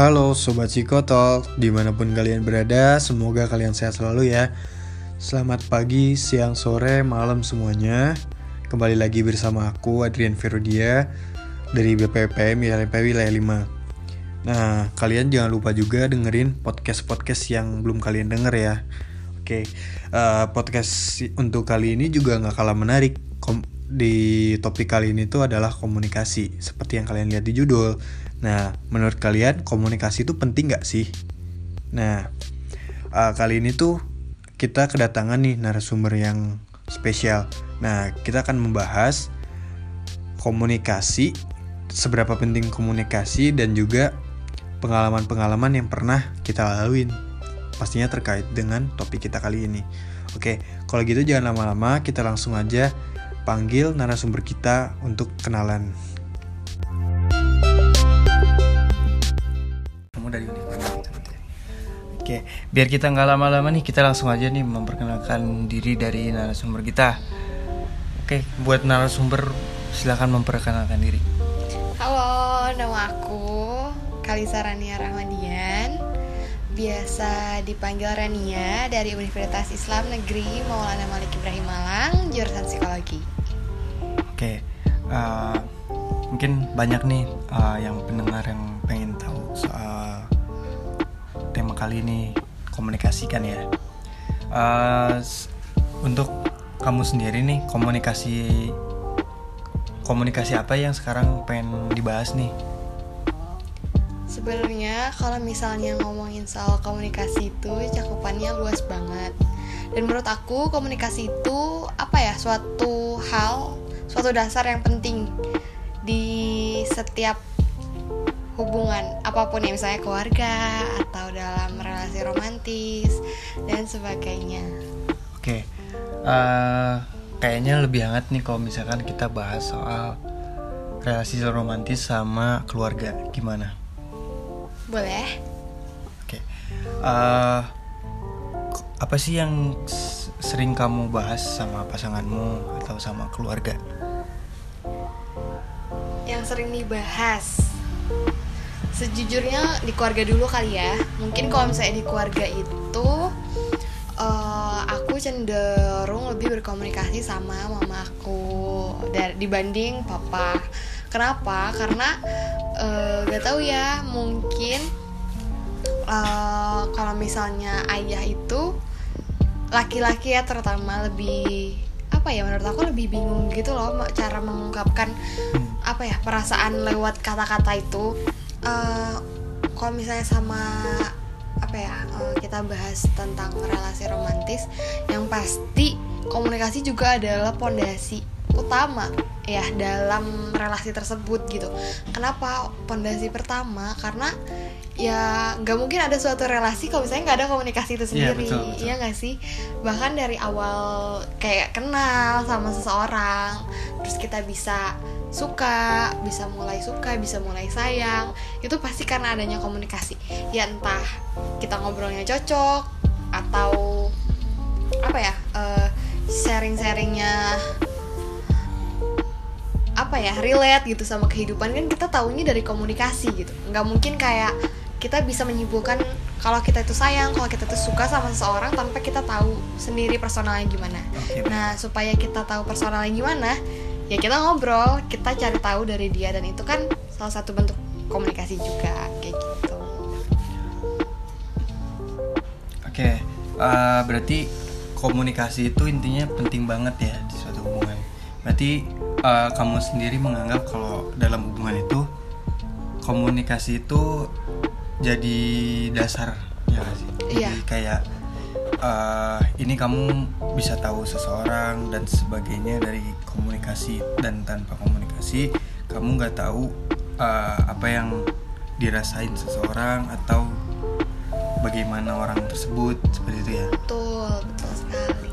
Halo Sobat Psikotol, di mana pun kalian berada, semoga kalian sehat selalu ya. Selamat pagi, siang, sore, malam semuanya. Kembali lagi bersama aku, Adrian Ferodia Dari BPPM YLP Wilayah 5 Nah, kalian jangan lupa juga dengerin podcast-podcast yang belum kalian denger ya. Oke, uh, podcast untuk kali ini juga nggak kalah menarik. Kom di topik kali ini tuh adalah komunikasi Seperti yang kalian lihat di judul Nah, menurut kalian komunikasi itu penting gak sih? Nah, uh, kali ini tuh kita kedatangan nih narasumber yang spesial. Nah, kita akan membahas komunikasi, seberapa penting komunikasi dan juga pengalaman-pengalaman yang pernah kita laluin. Pastinya terkait dengan topik kita kali ini. Oke, kalau gitu jangan lama-lama, kita langsung aja panggil narasumber kita untuk kenalan. Oke, biar kita nggak lama-lama nih, kita langsung aja nih memperkenalkan diri dari narasumber kita. Oke, buat narasumber silahkan memperkenalkan diri. Halo, nama aku Kalisa Rania Rahmadian. Biasa dipanggil Rania dari Universitas Islam Negeri Maulana Malik Ibrahim Malang, jurusan psikologi. Oke, uh, mungkin banyak nih uh, yang pendengar yang pengen tahu soal kali ini komunikasikan ya. Uh, untuk kamu sendiri nih komunikasi komunikasi apa yang sekarang pengen dibahas nih? Sebenarnya kalau misalnya ngomongin soal komunikasi itu cakupannya luas banget. Dan menurut aku komunikasi itu apa ya suatu hal, suatu dasar yang penting di setiap hubungan apa pun ya misalnya keluarga atau dalam relasi romantis dan sebagainya. Oke, uh, kayaknya lebih hangat nih kalau misalkan kita bahas soal relasi romantis sama keluarga gimana? Boleh. Oke, uh, apa sih yang sering kamu bahas sama pasanganmu atau sama keluarga? yang sering dibahas sejujurnya di keluarga dulu kali ya. Mungkin kalau misalnya di keluarga itu uh, aku cenderung lebih berkomunikasi sama mama aku dari dibanding papa. Kenapa? Karena uh, gak tahu ya mungkin uh, kalau misalnya ayah itu laki-laki ya terutama lebih apa ya menurut aku lebih bingung gitu loh cara mengungkapkan apa ya perasaan lewat kata-kata itu uh, kalau misalnya sama apa ya uh, kita bahas tentang relasi romantis yang pasti komunikasi juga adalah pondasi utama ya dalam relasi tersebut gitu. Kenapa pondasi pertama? Karena ya nggak mungkin ada suatu relasi kalau misalnya nggak ada komunikasi itu sendiri iya yeah, iya nggak sih? Bahkan dari awal kayak kenal sama seseorang terus kita bisa suka bisa mulai suka bisa mulai sayang itu pasti karena adanya komunikasi ya entah kita ngobrolnya cocok atau apa ya uh, sharing-sharingnya apa ya relate gitu sama kehidupan kan kita tahunya dari komunikasi gitu nggak mungkin kayak kita bisa menyimpulkan kalau kita itu sayang, kalau kita itu suka sama seseorang tanpa kita tahu sendiri personalnya gimana. Okay. Nah, supaya kita tahu personalnya gimana, ya kita ngobrol, kita cari tahu dari dia dan itu kan salah satu bentuk komunikasi juga kayak gitu. Oke, okay. uh, berarti komunikasi itu intinya penting banget ya di suatu hubungan. Berarti uh, kamu sendiri menganggap kalau dalam hubungan itu komunikasi itu jadi dasar ya gak sih jadi iya. kayak uh, ini kamu bisa tahu seseorang dan sebagainya dari komunikasi dan tanpa komunikasi kamu nggak tahu uh, apa yang dirasain seseorang atau bagaimana orang tersebut seperti itu ya? Betul betul sekali.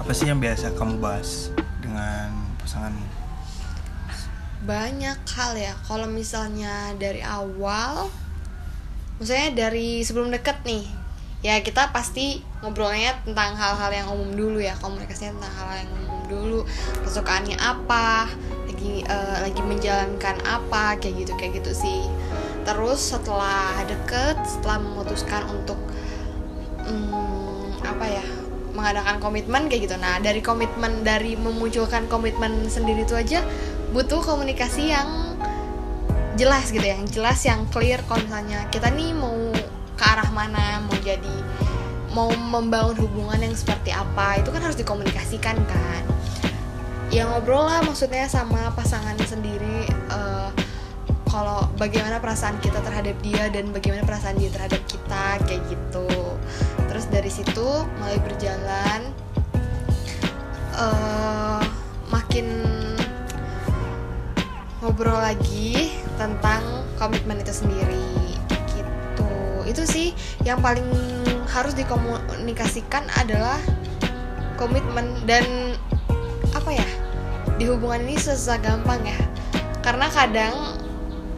Apa sih yang biasa kamu bahas dengan pasanganmu? Banyak hal ya. Kalau misalnya dari awal maksudnya dari sebelum deket nih ya kita pasti ngobrolnya tentang hal-hal yang umum dulu ya komunikasinya tentang hal, -hal yang umum dulu. Kesukaannya apa? Lagi uh, lagi menjalankan apa? Kayak gitu kayak gitu sih. Terus setelah deket setelah memutuskan untuk hmm, apa ya mengadakan komitmen kayak gitu. Nah dari komitmen dari memunculkan komitmen sendiri itu aja butuh komunikasi yang jelas gitu ya yang jelas yang clear. Kalau misalnya kita nih mau ke arah mana mau jadi mau membangun hubungan yang seperti apa itu kan harus dikomunikasikan kan. Ya ngobrol lah maksudnya sama pasangan sendiri uh, kalau bagaimana perasaan kita terhadap dia dan bagaimana perasaan dia terhadap kita kayak gitu. Terus dari situ mulai berjalan uh, makin ngobrol lagi tentang komitmen itu sendiri itu sih yang paling harus dikomunikasikan adalah komitmen dan apa ya di hubungan ini susah gampang ya karena kadang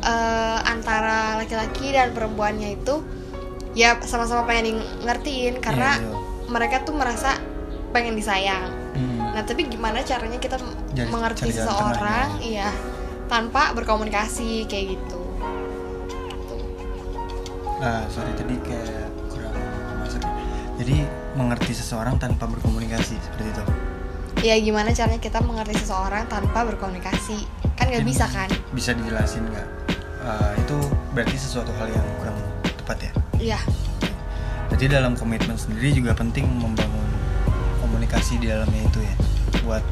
uh, antara laki-laki dan perempuannya itu ya sama-sama pengen ngertiin karena yeah, yeah. mereka tuh merasa pengen disayang hmm. nah tapi gimana caranya kita Jadi, mengerti seseorang iya tanpa berkomunikasi kayak gitu ah sorry tadi kayak kurang masuk ya. jadi mengerti seseorang tanpa berkomunikasi seperti itu? Ya gimana caranya kita mengerti seseorang tanpa berkomunikasi? Kan nggak bisa kan? bisa dijelasin nggak? Uh, itu berarti sesuatu hal yang kurang tepat ya? Iya. Jadi dalam komitmen sendiri juga penting membangun komunikasi di dalamnya itu ya? Buat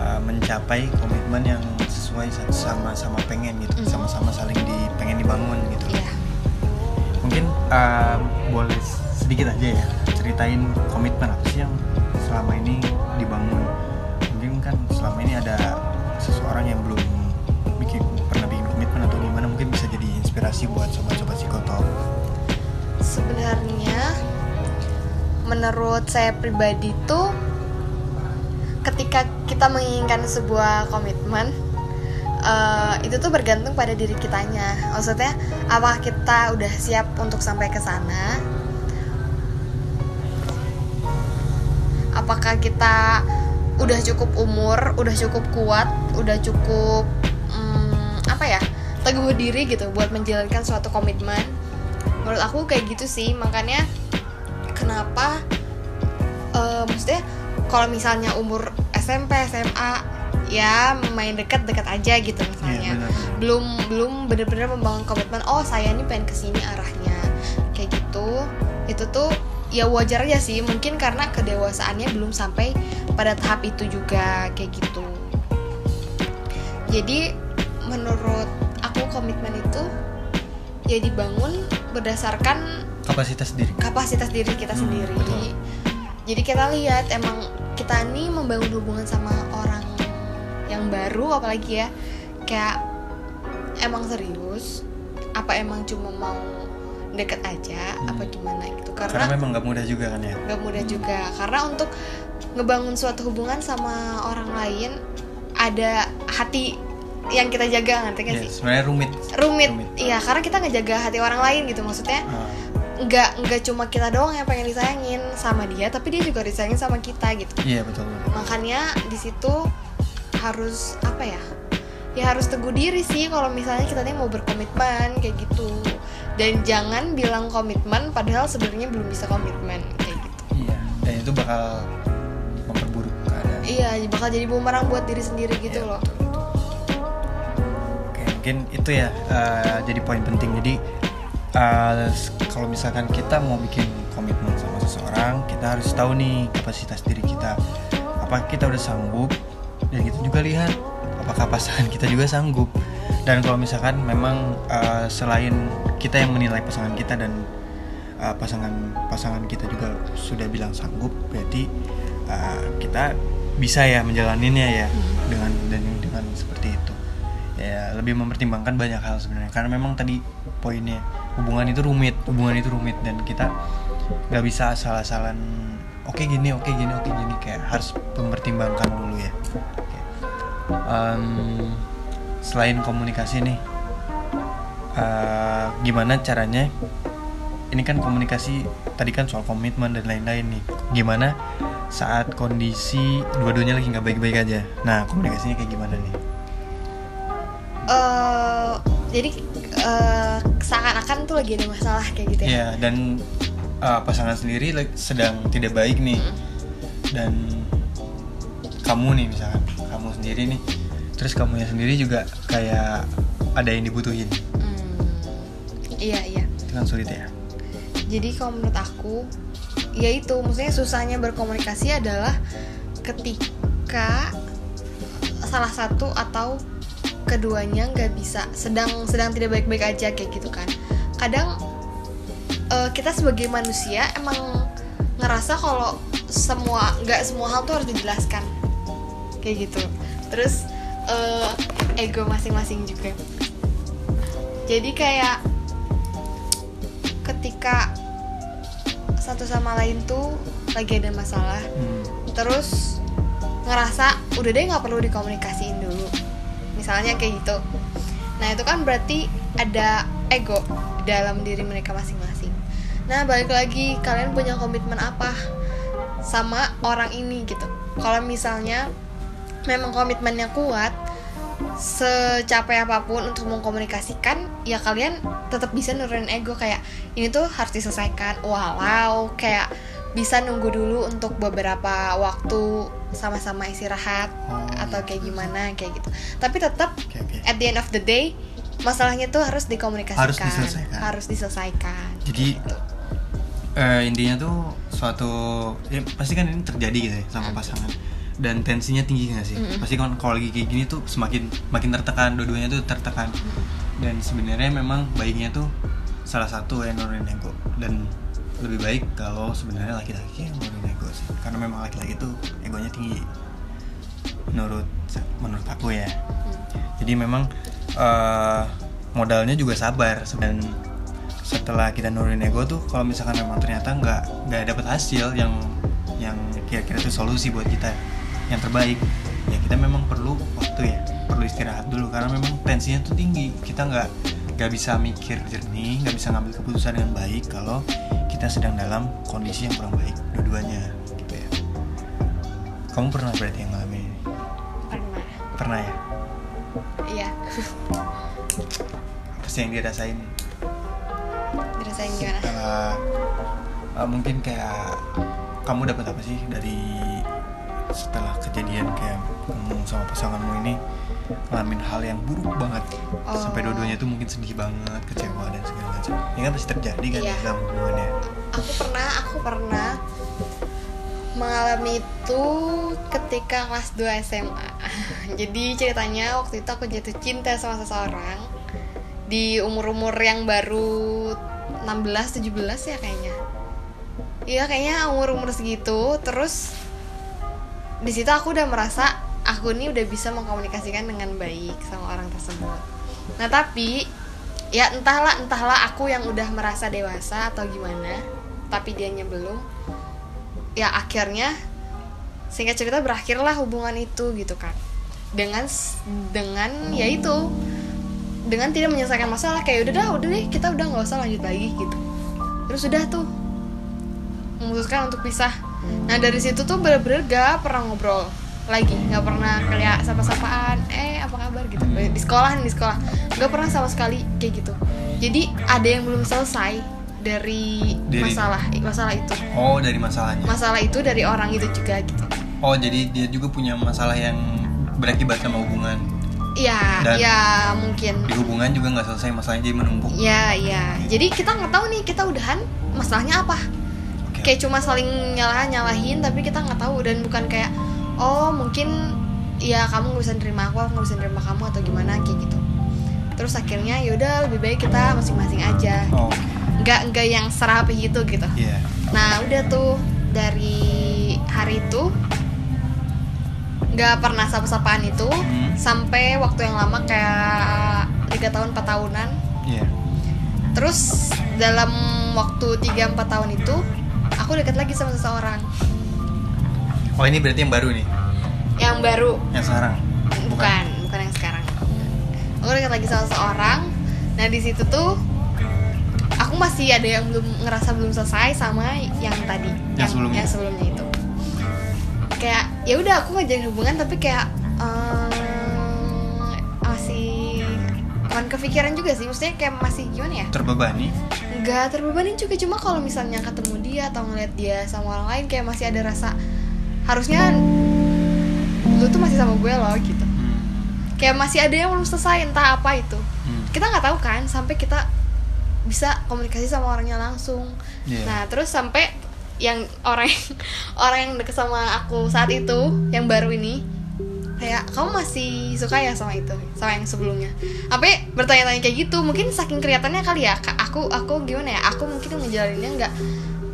uh, mencapai komitmen yang sesuai sama-sama pengen gitu. Sama sama-sama saling di pengen dibangun gitu. Iya uh, boleh sedikit aja ya ceritain komitmen apa sih yang selama ini dibangun? Mungkin kan selama ini ada seseorang yang belum bikin pernah bikin komitmen atau gimana mungkin bisa jadi inspirasi buat sobat-sobat psikotalk sebenarnya menurut saya pribadi tuh ketika kita menginginkan sebuah komitmen uh, itu tuh bergantung pada diri kitanya. Maksudnya apakah kita udah siap untuk sampai ke sana? Apakah kita udah cukup umur udah cukup kuat udah cukup hmm, apa ya teguh diri gitu buat menjalankan suatu komitmen? Menurut aku kayak gitu sih. Makanya kenapa uh, maksudnya kalau misalnya umur SMP SMA ya main dekat-dekat aja gitu misalnya. Ya, belum belum bener-bener membangun komitmen oh saya ini pengen ke sini arahnya. Kayak gitu. Itu tuh ya wajar aja sih. Mungkin karena kedewasaannya belum sampai pada tahap itu juga kayak gitu. Jadi menurut aku komitmen itu ya dibangun berdasarkan kapasitas diri. kapasitas diri kita hmm, sendiri. betul. jadi kita lihat emang kita nih membangun hubungan sama orang yang baru apalagi ya kayak emang serius apa emang cuma mau deket aja hmm. apa gimana gitu? Karena, karena memang nggak mudah juga kan ya? Nggak mudah hmm. juga karena untuk ngebangun suatu hubungan sama orang lain ada hati yang kita jaga ngerti kan yeah, sih? sebenarnya rumit. Rumit iya karena kita ngejaga hati orang lain gitu maksudnya uh. nggak nggak cuma kita doang yang pengen disayangin sama dia tapi dia juga disayangin sama kita gitu. Iya yeah, betul, betul. Makanya di situ harus apa ya ya harus teguh diri sih kalau misalnya kita nih mau berkomitmen kayak gitu. Dan jangan bilang komitmen padahal sebenarnya belum bisa komitmen kayak gitu. Iya dan itu bakal memperburuk keadaan. Iya bakal jadi bumerang buat diri sendiri gitu iya, loh. betul, betul. oke mungkin itu ya uh, jadi poin penting. Jadi uh, kalau misalkan kita mau bikin komitmen sama seseorang kita harus tahu nih kapasitas diri kita. Apa kita udah sanggup dan kita juga lihat apakah pasangan kita juga sanggup? Dan kalau misalkan memang uh, selain kita yang menilai pasangan kita dan uh, pasangan pasangan kita juga sudah bilang sanggup berarti uh, kita bisa ya menjalaninnya ya hmm. dengan dan dengan seperti itu. Ya lebih mempertimbangkan banyak hal sebenarnya. Karena memang tadi poinnya hubungan itu rumit hubungan itu rumit dan kita nggak bisa asal-asalan oke okay, gini oke okay, gini oke okay, gini kayak harus mempertimbangkan dulu ya. Okay. um, selain komunikasi nih uh, gimana caranya? Ini kan komunikasi tadi kan soal komitmen dan lain-lain nih. Gimana saat kondisi dua-duanya lagi nggak baik-baik aja? Nah komunikasinya kayak gimana nih? Uh, jadi eh, seakan-akan tuh lagi ada masalah kayak gitu ya? Iya, dan uh, pasangan sendiri like, sedang tidak baik nih. Dan kamu nih misalkan, kamu sendiri nih. Terus kamunya sendiri juga kayak ada yang dibutuhin. Hmm, iya iya Itu kan sulit ya. jadi kalau menurut aku ya itu maksudnya susahnya berkomunikasi adalah ketika salah satu atau keduanya nggak bisa sedang sedang tidak baik-baik aja kayak gitu kan kadang eh, kita sebagai manusia emang ngerasa kalau semua nggak semua hal tuh harus dijelaskan. Kayak gitu. Terus eh, ego masing-masing juga. Jadi kayak ketika satu sama lain tuh lagi ada masalah Hmm. terus ngerasa udah deh nggak perlu dikomunikasiin dulu. Misalnya kayak gitu. Nah itu kan berarti ada ego dalam diri mereka masing-masing nah balik lagi kalian punya komitmen apa sama orang ini gitu kalau misalnya memang komitmennya kuat secapek apa pun untuk mengkomunikasikan ya kalian tetap bisa nurunin ego kayak ini tuh harus diselesaikan walau kayak bisa nunggu dulu untuk beberapa waktu sama-sama istirahat Oh, atau kayak gimana kayak gitu tapi tetap Oke, oke. at the end of the day masalahnya tuh harus dikomunikasikan Harus diselesaikan. harus diselesaikan Jadi eh, intinya tuh suatu ya, pasti kan ini terjadi gitu ya sama pasangan. Dan tensinya tinggi nggak sih? Mm-mm. Pasti kan kalau lagi kayak gini tuh semakin makin tertekan, dua-duanya tuh tertekan. Dan sebenarnya memang baiknya tuh salah satu yang nurunin ego. Dan lebih baik kalau sebenarnya laki-laki yang nurunin ego sih. Karena memang laki-laki tuh egonya tinggi. Menurut menurut aku ya. Jadi memang eh, modalnya juga sabar. Dan setelah kita nurunin ego tuh kalau misalkan memang ternyata nggak nggak dapet hasil yang yang kira-kira itu solusi buat kita yang terbaik ya kita memang perlu waktu ya perlu istirahat dulu. Karena memang tensinya tuh tinggi. Kita nggak nggak bisa mikir jernih nggak bisa ngambil keputusan dengan baik kalau kita sedang dalam kondisi yang kurang baik dua-duanya gitu ya. Kamu pernah berarti yang ngalamin pernah. Pernah ya? Iya. Apa sih yang dirasain dirasain gimana? Setelah uh, mungkin kayak kamu dapat apa sih dari setelah kejadian kayak kamu sama pasanganmu ini ngalamin hal yang buruk banget? Oh. sampai dua-duanya tuh mungkin sedih banget kecewa dan segala macam. Ini kan pasti terjadi kan Iya. dalam hubungannya. Aku pernah aku pernah mengalami itu ketika kelas 2 SMA jadi ceritanya waktu itu aku jatuh cinta sama seseorang di umur-umur yang baru 16 17 ya kayaknya. Iya kayaknya umur-umur segitu. Terus di situ aku udah merasa aku ini udah bisa mengkomunikasikan dengan baik sama orang tersebut. Nah tapi ya entahlah entahlah aku yang udah merasa dewasa atau gimana tapi dianya belum. Ya akhirnya singkat cerita berakhirlah hubungan itu gitu kan dengan dengan ya itu dengan tidak menyelesaikan masalah kayak udah dah udah deh kita udah nggak usah lanjut lagi gitu. Terus udah tuh memutuskan untuk pisah. Nah dari situ tuh bener-bener gak pernah ngobrol lagi nggak pernah kayak sapa-sapaan eh apa kabar? gitu. Di sekolah nih di sekolah. Nggak pernah sama sekali kayak gitu. Jadi ada yang belum selesai dari, Dari- masalah masalah itu. Oh dari masalahnya. Masalah itu dari orang itu juga gitu. Oh jadi dia juga punya masalah yang berakibat sama hubungan Iya, Dan- ya mungkin di hubungan juga nggak selesai masalahnya jadi menumpuk Ya, ya. Jadi kita nggak tahu nih kita udahan masalahnya apa. Oke. Kayak cuma saling nyalah nyalahin, tapi kita nggak tahu dan bukan kayak oh mungkin ya kamu nggak bisa nerima aku, aku nggak bisa nerima kamu atau gimana kayak gitu. Terus akhirnya yaudah lebih baik kita masing-masing aja. oh Nggak nggak yang serapi gitu gitu. iya Nah udah tuh dari hari itu nggak pernah sapa-sapaan itu Hmm. sampai waktu yang lama kayak tiga tahun 4 tahunan. Iya. Terus dalam waktu 3-4 tahun itu Aku deket lagi sama seseorang. Oh ini berarti yang baru nih? Yang baru. Yang sekarang? Bukan, bukan yang sekarang. Aku deket lagi sama seseorang. Nah di situ tuh Aku masih ada yang belum ngerasa belum selesai sama yang tadi. Yang sebelumnya. Yang sebelumnya itu Kayak ya udah aku ngajarin hubungan tapi kayak ehm, masih bukan kepikiran juga sih. Maksudnya kayak masih gimana ya? Terbebani? Nggak terbebani juga. Cuma kalau misalnya ketemu dia atau ngeliat dia sama orang lain kayak masih ada rasa harusnya lu tuh masih sama gue loh gitu. Hmm. kayak masih ada yang belum selesai entah apa itu. Hmm. kita nggak tahu kan sampai kita bisa komunikasi sama orangnya langsung. Iya. nah terus sampai yang orang orang yang deket sama aku saat itu yang baru ini kayak kamu masih suka ya sama itu sama yang sebelumnya? Sampai bertanya-tanya kayak gitu mungkin saking kelihatannya kali ya aku aku gimana ya? Aku mungkin ngejalaninnya nggak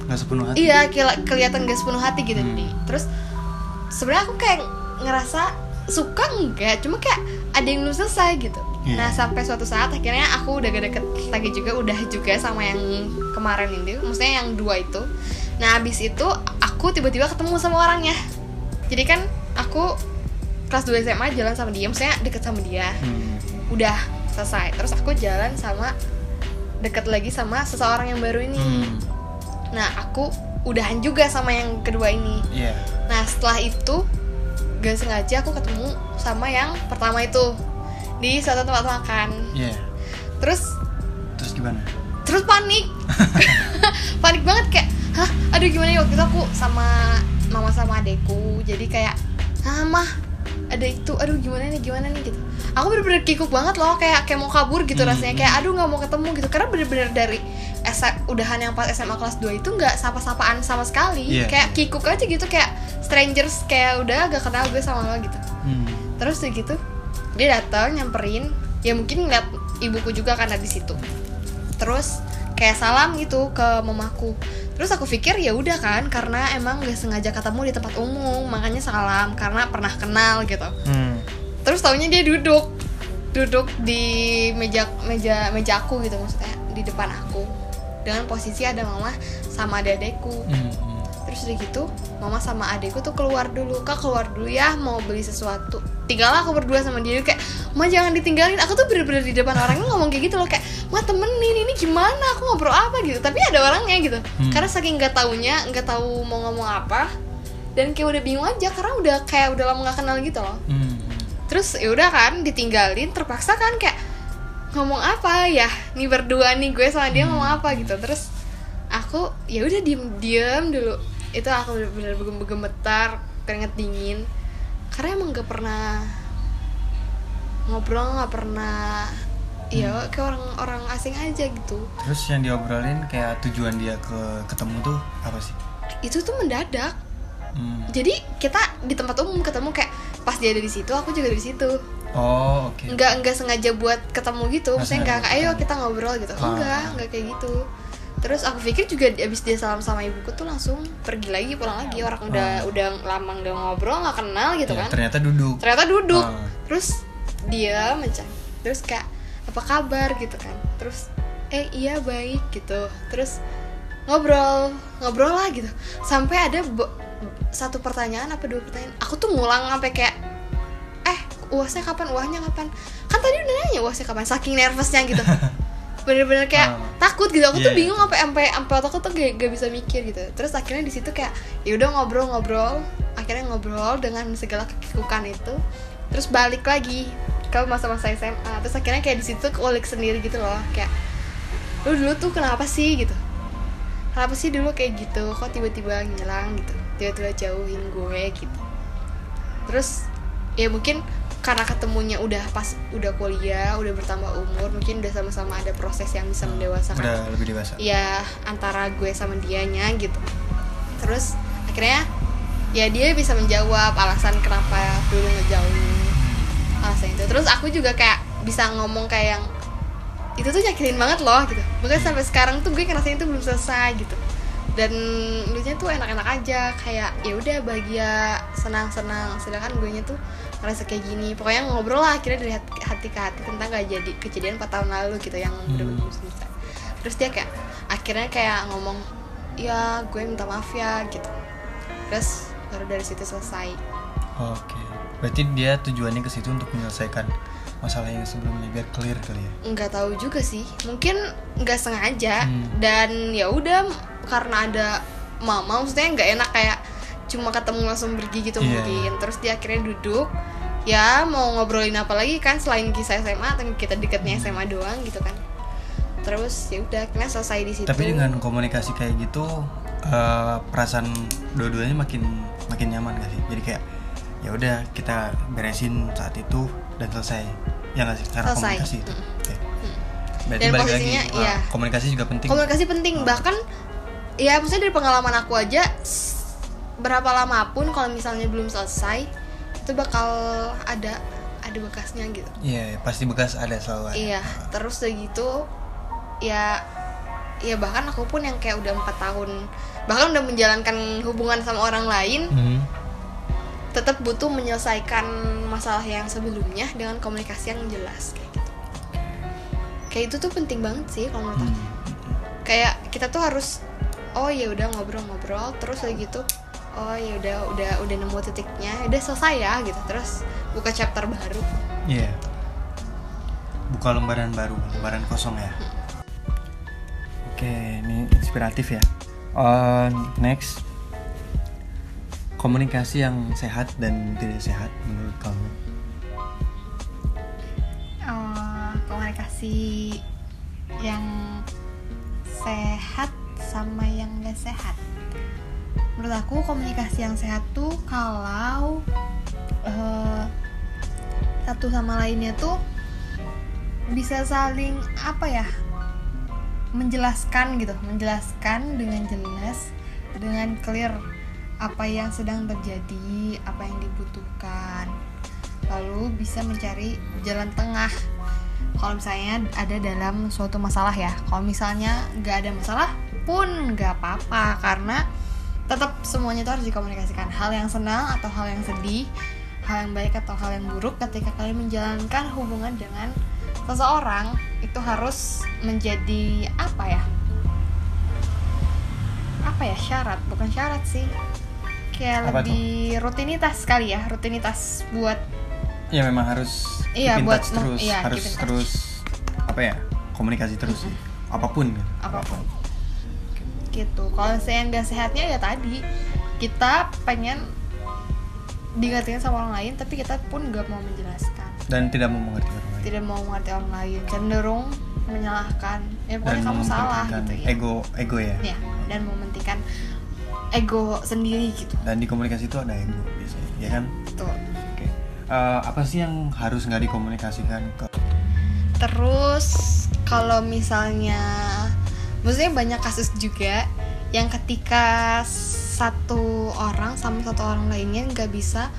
nggak sepenuh hati. Iya kelihatan gak sepenuh hati gitu. Hmm. nih terus sebenarnya aku kayak ngerasa suka enggak cuma kayak ada yang belum selesai gitu Iya. nah sampai suatu saat akhirnya aku udah gak deket lagi juga udah juga sama yang kemarin ini maksudnya yang dua itu nah abis itu aku tiba-tiba ketemu sama orangnya jadi kan aku kelas 2 SMA jalan sama dia maksudnya deket sama dia Hmm. udah selesai terus aku jalan sama deket lagi sama seseorang yang baru ini Hmm. Nah, aku udahan juga sama yang kedua ini. Iya. Nah, setelah itu gak sengaja aku ketemu sama yang pertama itu di suatu tempat makan. Iya. Terus Terus gimana? terus panik. panik banget kayak, "Hah, aduh gimana ya waktu itu aku sama mama sama adekku. Jadi kayak, "Ah, mah, ada itu. Aduh, gimana nih? Gimana nih?" gitu. Aku bener-bener kikuk banget loh, kayak kayak mau kabur gitu Hmm. rasanya. Kayak aduh nggak mau ketemu gitu. Karena bener-bener dari S- udahan yang pas SMA kelas 2 itu nggak sapa-sapaan sama sekali. Iya, kayak kikuk aja gitu kayak strangers kayak udah gak kenal gue sama lo gitu. Hmm. Terus udah gitu dia datang nyamperin, ya mungkin ngeliat ibuku juga karena di situ. Terus kayak salam gitu ke mamaku. Terus aku pikir ya udah kan karena emang gak sengaja ketemu di tempat umum, makanya salam karena pernah kenal gitu. Hmm. Terus taunya dia duduk duduk di meja meja meja aku gitu maksudnya di depan aku dengan posisi ada mama sama adik-adikku Hmm. Hmm. terus udah gitu mama sama adekku tuh keluar dulu. Kak keluar dulu ya mau beli sesuatu. Tinggallah aku berdua sama dia kayak ma jangan ditinggalin. Aku tuh bener-bener di depan orangnya ngomong kayak gitu loh kayak ma temenin ini gimana? Aku ngobrol apa? Gitu. Tapi ada orangnya gitu. Hmm. karena saking nggak taunya nggak tahu mau ngomong apa dan kayak udah bingung aja karena udah kayak udah lama nggak kenal gitu loh. Hmm. terus ya udah kan ditinggalin terpaksa kan kayak ngomong apa ya? Nih berdua nih gue sama dia ngomong apa? Gitu. Terus aku ya udah diem diem dulu itu aku bener-bener gemetar keringet dingin. Karena emang gak pernah ngobrol nggak pernah ya kayak orang orang asing aja gitu. Terus yang diobrolin kayak tujuan dia ke ketemu tuh apa sih? itu tuh mendadak. Hmm. jadi kita di tempat umum ketemu kayak pas dia ada di situ aku juga ada di situ. Oh, oke. nggak nggak sengaja buat ketemu gitu. Maksudnya nggak ayo kita ngobrol gitu. Ah. enggak nggak kayak gitu terus aku pikir juga abis dia salam sama ibuku tuh langsung pergi lagi pulang lagi. Orang udah udah lama nggak ngobrol nggak kenal gitu Ya, kan. ternyata duduk. ternyata duduk. Ah. terus dia macam terus kayak apa kabar? gitu kan. Terus eh iya baik gitu. Terus ngobrol ngobrol lah gitu. Sampai ada satu pertanyaan apa dua pertanyaan. Aku tuh ngulang sampai kayak eh uasnya kapan? Uahnya kapan? Kan tadi udah nanya uasnya kapan saking nervousnya gitu bener-bener kayak Ah. takut gitu. Aku tuh Iya. bingung sampai sampai sampai otakku tuh gak, gak bisa mikir gitu. Terus akhirnya di situ kayak ya udah ngobrol-ngobrol. Akhirnya ngobrol dengan segala kekikukan itu. Terus balik lagi ke masa-masa SMA terus akhirnya kayak di situ kulik sendiri gitu loh. Kayak lu dulu tuh kenapa sih? gitu. Kenapa sih dulu kayak gitu? Kok tiba-tiba ngilang gitu? Tiba-tiba jauhin gue gitu. Terus ya mungkin karena ketemunya udah pas udah kuliah udah bertambah umur mungkin udah sama-sama ada proses yang bisa mendewasakan. Udah lebih dewasa. ya antara gue sama dianya gitu. Terus akhirnya ya dia bisa menjawab alasan kenapa dulu ngejauhin alasan itu. Terus aku juga kayak bisa ngomong kayak yang itu tuh nyakitin banget loh gitu. Bahkan sampai sekarang tuh gue ngerasain itu belum selesai gitu dan lucunya tuh enak-enak aja kayak ya udah bahagia senang-senang. Sedangkan gue nya tuh ngerasa kayak gini. Pokoknya ngobrol lah akhirnya dari hati, ke hati tentang gak jadi kejadian 4 tahun lalu gitu yang bener-bener belum selesai. Terus dia kayak akhirnya kayak ngomong ya gue minta maaf ya gitu. Terus baru dari situ selesai. Oke. Berarti dia tujuannya ke situ untuk menyelesaikan masalah yang sebelumnya biar clear kali ya. nggak tahu juga sih. Mungkin nggak sengaja Hmm. dan ya udah karena ada mama maksudnya nggak enak kayak cuma ketemu langsung pergi gitu Iya, mungkin terus dia akhirnya duduk ya mau ngobrolin apa lagi kan selain kisah SMA atau kita deketnya SMA doang gitu kan terus ya udah akhirnya selesai di situ Tapi dengan komunikasi kayak gitu eh, perasaan dua-duanya makin makin nyaman gak sih? Jadi kayak ya udah kita beresin saat itu dan selesai. Ya nggak sih? Karena Selesai. komunikasi itu. Mm. Berarti Dan lagi posisinya, eh, iya. komunikasi juga penting. komunikasi penting Oh. bahkan ya maksudnya dari pengalaman aku aja berapa lama pun kalau misalnya belum selesai itu bakal ada ada bekasnya gitu Iya, pasti bekas ada selalu ada. iya terus udah gitu ya ya bahkan aku pun yang kayak udah empat tahun bahkan udah menjalankan hubungan sama orang lain Hmm. tetap butuh menyelesaikan masalah yang sebelumnya dengan komunikasi yang jelas kayak gitu kayak itu tuh penting banget sih kalau menurut aku Hmm. kayak kita tuh harus oh ya udah ngobrol-ngobrol terus kayak gitu oh ya udah udah udah nemu titiknya udah selesai ya gitu terus buka chapter baru Iya. Buka lembaran baru, lembaran kosong ya. Oke, ini inspiratif ya. Uh, next, komunikasi yang sehat dan tidak sehat menurut kamu? Oh, komunikasi yang sehat sama yang gak sehat. Menurut aku komunikasi yang sehat tuh kalau eh, satu sama lainnya tuh bisa saling apa ya menjelaskan gitu menjelaskan dengan jelas dengan clear apa yang sedang terjadi apa yang dibutuhkan. Lalu bisa mencari jalan tengah. Kalau misalnya ada dalam suatu masalah ya kalau misalnya nggak ada masalah pun nggak apa-apa. Karena tetap semuanya itu harus dikomunikasikan. Hal yang senang atau hal yang sedih hal yang baik atau hal yang buruk ketika kalian menjalankan hubungan dengan seseorang itu harus menjadi apa ya? Apa ya? Syarat. Bukan syarat sih. Kayak Apa lebih rutinitas kali ya. Rutinitas buat Ya memang harus Iya, buat terus, iya, harus terus apa ya komunikasi terus sih, apa pun kan. apa pun gitu kalau saya nggak sehatnya ya tadi kita pengen diingatin sama orang lain tapi kita pun nggak mau menjelaskan Dan tidak mau mengerti orang lain. tidak mau mengerti orang lain cenderung menyalahkan ya pokoknya dan kamu salah gitu ya ego ego ya. ya dan mementingkan ego sendiri gitu Dan di komunikasi itu ada ego biasanya, ya kan? tuh Oke. Eh, apa sih yang harus nggak dikomunikasikan ke Terus kalau misalnya maksudnya banyak kasus juga yang ketika satu orang sama satu orang lainnya nggak bisa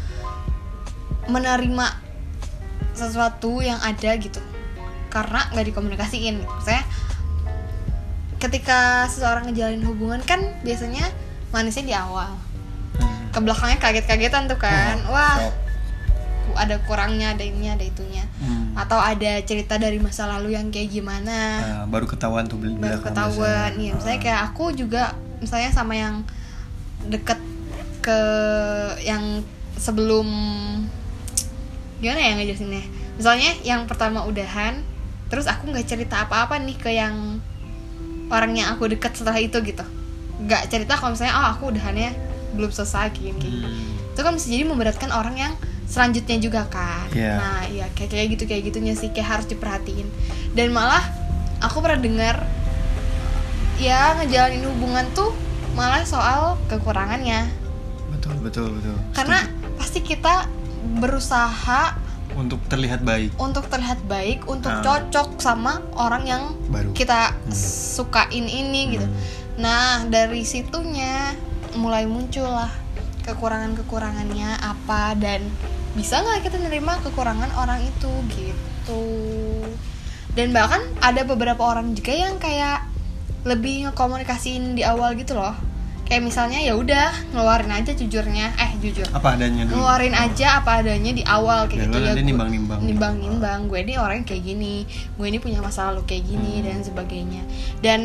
menerima sesuatu yang ada gitu karena nggak dikomunikasiin saya ketika seseorang ngejalin hubungan kan biasanya manisnya di awal Hmm. ke belakangnya kaget-kagetan tuh kan Oh, wah. Ada kurangnya ada ini ada itunya. Hmm. atau ada cerita dari masa lalu yang kayak gimana. Nah, baru ketahuan tuh baru ketahuan iya. Misalnya kayak aku juga misalnya sama yang deket ke yang sebelum gimana ya ngejelasinnya? Misalnya yang pertama udahan terus aku nggak cerita apa-apa nih ke yang orang yang aku deket setelah itu gitu. Nggak cerita kalau misalnya oh aku udahannya belum selesai kayak gini Hmm. itu kan bisa jadi memberatkan orang yang selanjutnya juga kan Iya. nah iya kayak kayak gitu kayak gitunya sih kayak harus diperhatiin dan malah aku pernah dengar ya ngejalanin hubungan tuh malah soal kekurangannya betul betul betul karena Setuju. pasti kita berusaha untuk terlihat baik untuk terlihat baik untuk Ah. cocok sama orang yang baru kita Hmm. sukain ini gitu Hmm. Nah, dari situnya mulai muncul lah kekurangan-kekurangannya apa dan bisa nggak kita nerima kekurangan orang itu gitu. Dan bahkan ada beberapa orang juga yang kayak lebih ngekomunikasiin di awal gitu loh. Kayak misalnya ya udah ngeluarin aja jujurnya, eh jujur. apa adanya dulu Ngeluarin aja apa adanya di awal kayak Dan gitu lo ya. nanti gua- nimbang-nimbang. nimbang-nimbang. Gue ini orang kayak gini, gue ini punya masa lalu kayak gini Hmm. dan sebagainya. Dan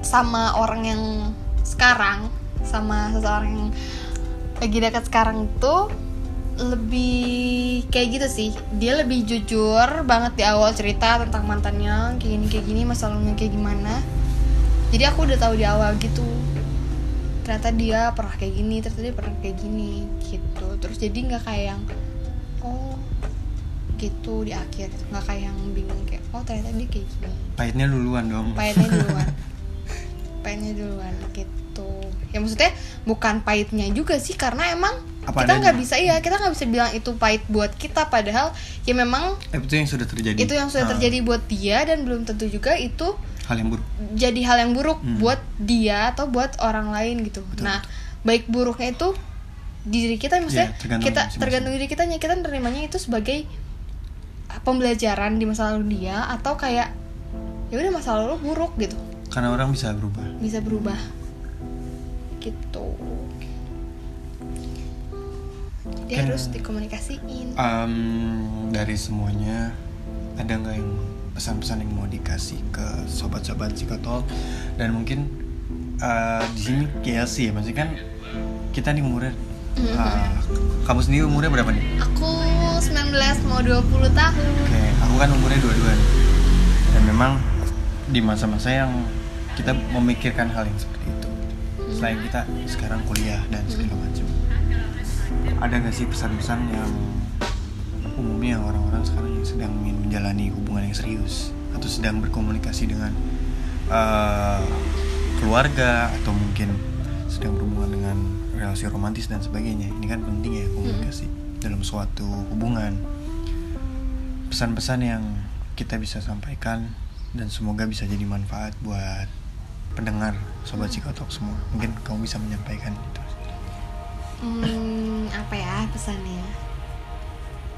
sama orang yang sekarang sama seseorang yang lagi dekat sekarang tuh lebih kayak gitu sih. Dia lebih jujur banget di awal cerita tentang mantannya kayak gini kayak gini masalahnya kayak gimana. Jadi aku udah tahu di awal gitu ternyata dia pernah kayak gini ternyata dia pernah kayak gini gitu. Terus jadi nggak kayak yang oh gitu di akhir. Nggak kayak yang bingung kayak oh ternyata dia kayak gini. Pahitnya duluan dong. Pahitnya duluan. Pahitnya duluan gitu ya maksudnya bukan pahitnya juga sih karena emang Apa kita nggak bisa iya kita nggak bisa bilang itu pahit buat kita padahal ya memang eh, itu yang sudah terjadi. Itu yang sudah Ah, terjadi buat dia dan belum tentu juga itu hal yang buruk. jadi hal yang buruk Hmm. buat dia atau buat orang lain gitu. Betul, nah, baik buruknya itu di diri kita maksudnya Iya, tergantung kita masing-masing. tergantung diri kita kita nerimanya itu sebagai pembelajaran di masa lalu dia atau kayak ya udah masa lalu buruk gitu. Karena orang bisa berubah. Bisa berubah gitu dia Kan- harus dikomunikasiin Em, dari semuanya ada nggak yang pesan-pesan yang mau dikasih ke sobat-sobat psikotalk dan mungkin eh, di sini kayak sih ya maksudnya kan kita nih umurnya Mhm. eh, kamu sendiri umurnya berapa nih? aku 19 mau 20 tahun Oke, aku kan umurnya dua-dua nih. dan memang di masa-masa yang kita memikirkan hal yang seperti itu selain kita sekarang kuliah dan segala macam. Ada nggak sih pesan-pesan yang umumnya orang-orang sekarang yang sedang ingin menjalani hubungan yang serius atau sedang berkomunikasi dengan eh, keluarga atau mungkin sedang berhubungan dengan relasi romantis dan sebagainya? Ini kan penting ya komunikasi dalam suatu hubungan. Pesan-pesan yang kita bisa sampaikan dan semoga bisa jadi manfaat buat pendengar sobat psikotok semua mungkin kamu bisa menyampaikan itu Hmm, apa ya pesannya?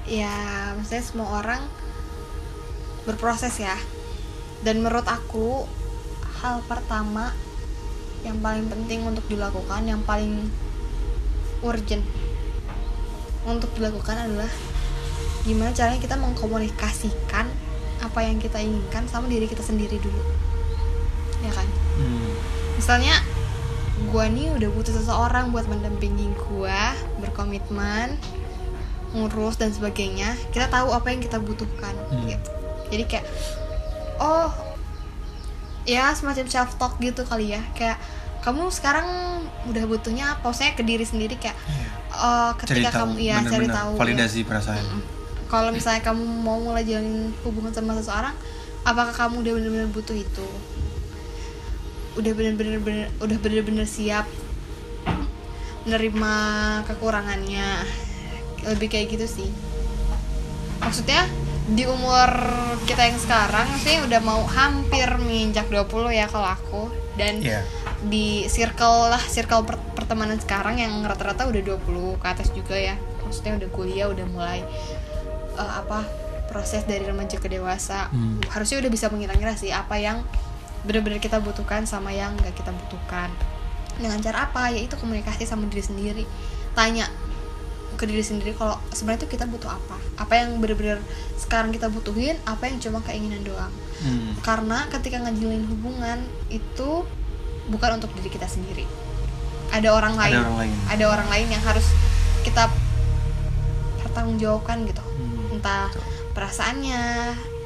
Ya, maksudnya semua orang berproses ya. Dan menurut aku hal pertama yang paling penting untuk dilakukan, yang paling urgent untuk dilakukan adalah gimana caranya kita mengkomunikasikan apa yang kita inginkan sama diri kita sendiri dulu. Ya kan? Misalnya gua nih udah butuh seseorang buat mendampingi gua berkomitmen ngurus dan sebagainya. Kita tahu apa yang kita butuhkan Hmm. gitu. Jadi kayak oh ya semacam self talk gitu kali ya. Kayak kamu sekarang udah butuhnya apa? Maksudnya ke diri sendiri kayak oh cari ketika tahu kamu iya cari bener-bener tahu. ya. validasi perasaan. Mm-mm. kalau misalnya kamu mau mulai jalin hubungan sama seseorang apakah kamu udah bener-bener butuh itu udah bener-bener bener- udah bener-bener siap menerima kekurangannya. Lebih kayak gitu sih. Maksudnya di umur kita yang sekarang sih udah mau hampir menginjak 20 ya kalau aku. Dan Iya. di circle lah circle per- pertemanan sekarang yang rata-rata udah 20 ke atas juga ya. Maksudnya udah kuliah udah mulai eh, apa proses dari remaja ke dewasa. Hmm. harusnya udah bisa mengira-ngira sih apa yang benar-benar kita butuhkan sama yang nggak kita butuhkan dengan cara apa yaitu komunikasi sama diri sendiri tanya ke diri sendiri kalau sebenarnya itu kita butuh apa apa yang benar-benar sekarang kita butuhin apa yang cuma keinginan doang Hmm. karena ketika ngejalin hubungan itu bukan untuk diri kita sendiri ada orang Ada lain orang lain. ada orang lain yang harus kita pertanggungjawabkan gitu Hmm. entah Betul. perasaannya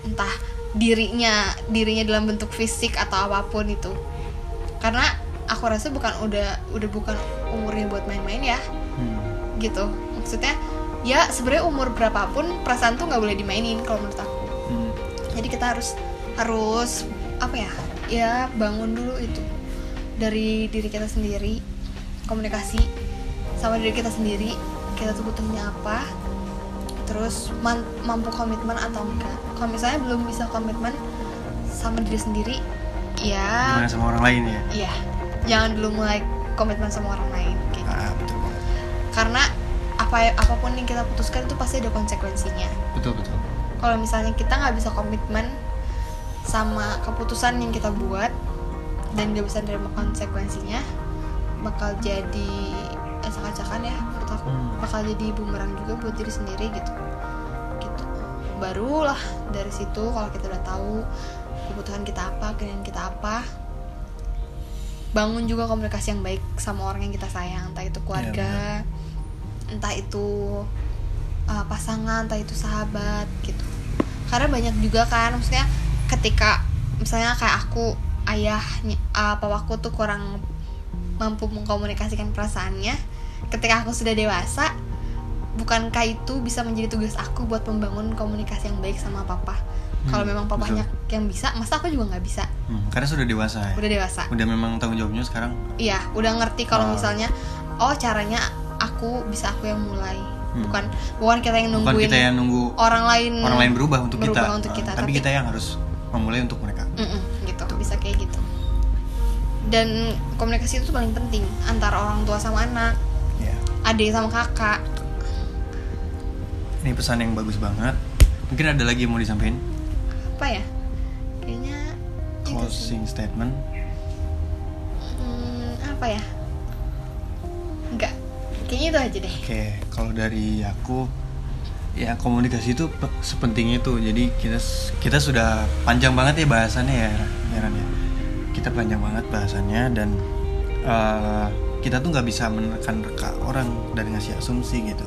entah dirinya dirinya dalam bentuk fisik atau apa pun itu. Karena aku rasa bukan udah udah bukan umurnya buat main-main ya. Hmm. gitu. Maksudnya ya sebenarnya umur berapapun perasaan tuh nggak boleh dimainin kalau menurut aku. Hmm. jadi kita harus harus apa ya ya bangun dulu itu. Dari diri kita sendiri komunikasi sama diri kita sendiri kita tuh butuhnya apa terus mampu komitmen atau enggak kalau misalnya belum bisa komitmen sama diri sendiri ya Gimana sama orang lain ya? iya jangan dulu mulai komitmen sama orang lain kayak gitu. Ah, betul karena apa apa pun yang kita putuskan itu pasti ada konsekuensinya Betul betul. kalau misalnya kita nggak bisa komitmen sama keputusan yang kita buat dan nggak bisa nerima konsekuensinya bakal jadi bakal jadi bumerang juga buat diri sendiri gitu. Gitu. Barulah dari situ kalau kita udah tahu kebutuhan kita apa keinginan kita apa bangun juga komunikasi yang baik sama orang yang kita sayang. Entah itu keluarga entah itu uh, pasangan entah itu sahabat gitu. Karena banyak juga kan maksudnya ketika misalnya kayak aku ayahnya uh, papaku tuh kurang mampu mengkomunikasikan perasaannya ketika aku sudah dewasa bukankah itu bisa menjadi tugas aku buat membangun komunikasi yang baik sama papa kalau Hmm, memang papanya betul. yang bisa masa aku juga nggak bisa Hmm, karena sudah dewasa ya. udah dewasa Udah memang tanggung jawabnya sekarang. iya udah ngerti kalau Ah. misalnya oh caranya aku bisa aku yang mulai Hmm. bukan bukan kita yang Bukan nungguin kita yang nunggu orang lain orang lain berubah untuk berubah kita, untuk kita, tapi, tapi- kita yang harus memulai untuk mereka. Mm-mm, gitu bisa kayak gitu dan komunikasi itu tuh paling penting antara orang tua sama anak Ya, adik sama kakak ini pesan yang bagus banget. Mungkin ada lagi yang mau disampaikan? apa ya kayaknya. Closing statement. Hmm, apa ya enggak kayaknya itu aja deh Oke, kalau dari aku ya komunikasi itu pe- sepenting itu. Jadi kita kita sudah panjang banget ya bahasannya ya, ya Ran, ya. Kita panjang banget bahasannya dan eh, kita tuh nggak bisa menekan-reka orang dan ngasih asumsi gitu.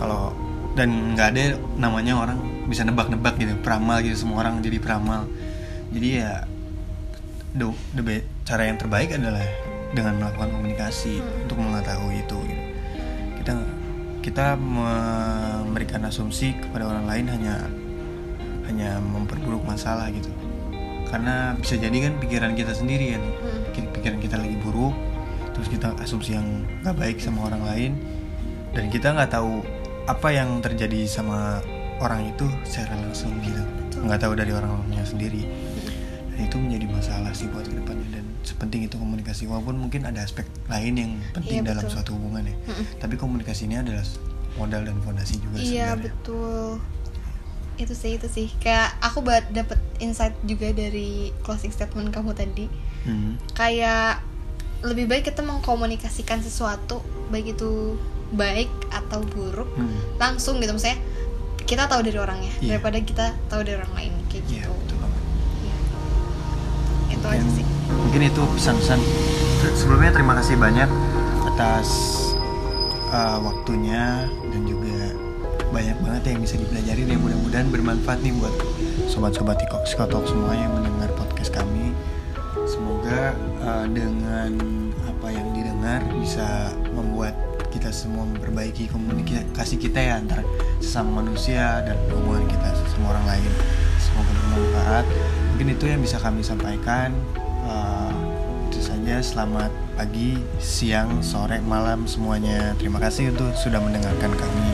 Kalau dan nggak ada namanya orang bisa nebak-nebak gitu, peramal gitu semua orang jadi peramal. Jadi ya the, the be- cara yang terbaik adalah dengan melakukan komunikasi untuk mengetahui itu gitu. kita kita memberikan asumsi kepada orang lain hanya hanya memperburuk masalah gitu karena bisa jadi kan pikiran kita sendiri kan Hmm. Pikir- pikiran kita lagi buruk terus kita asumsi yang nggak baik sama orang lain dan kita nggak tahu apa yang terjadi sama orang itu? Secara langsung gitu nggak tahu dari orang-orangnya sendiri. Dan itu menjadi masalah sih buat ke depannya. Dan sepenting itu komunikasi. Walaupun mungkin ada aspek lain yang penting Iya, dalam betul. suatu hubungan ya. Mm-mm. tapi komunikasi ini adalah modal dan fondasi juga iya sebenarnya. betul. Itu sih itu sih. Kayak aku buat dapet insight juga dari closing statement kamu tadi. Hmm. kayak lebih baik kita mengkomunikasikan sesuatu baik itu baik atau buruk Hmm. langsung gitu misalnya kita tahu dari orangnya Iya. daripada kita tahu dari orang lain kayak Iya gitu betul banget Iya. itu Mungkin- aja sih mungkin itu pesan-pesan sebelumnya terima kasih banyak atas uh, waktunya dan juga banyak banget yang bisa dipelajari dan mudah-mudahan bermanfaat nih buat sobat-sobat Psikotalk semua yang mendengar podcast kami semoga uh, dengan apa yang didengar bisa membuat kita semua memperbaiki komunikasi kita ya antara sesama manusia dan hubungan kita sama orang lain. Semoga bermanfaat. Mungkin itu yang bisa kami sampaikan. Uh, itu saja. Selamat pagi siang sore malam semuanya. Terima kasih untuk sudah mendengarkan kami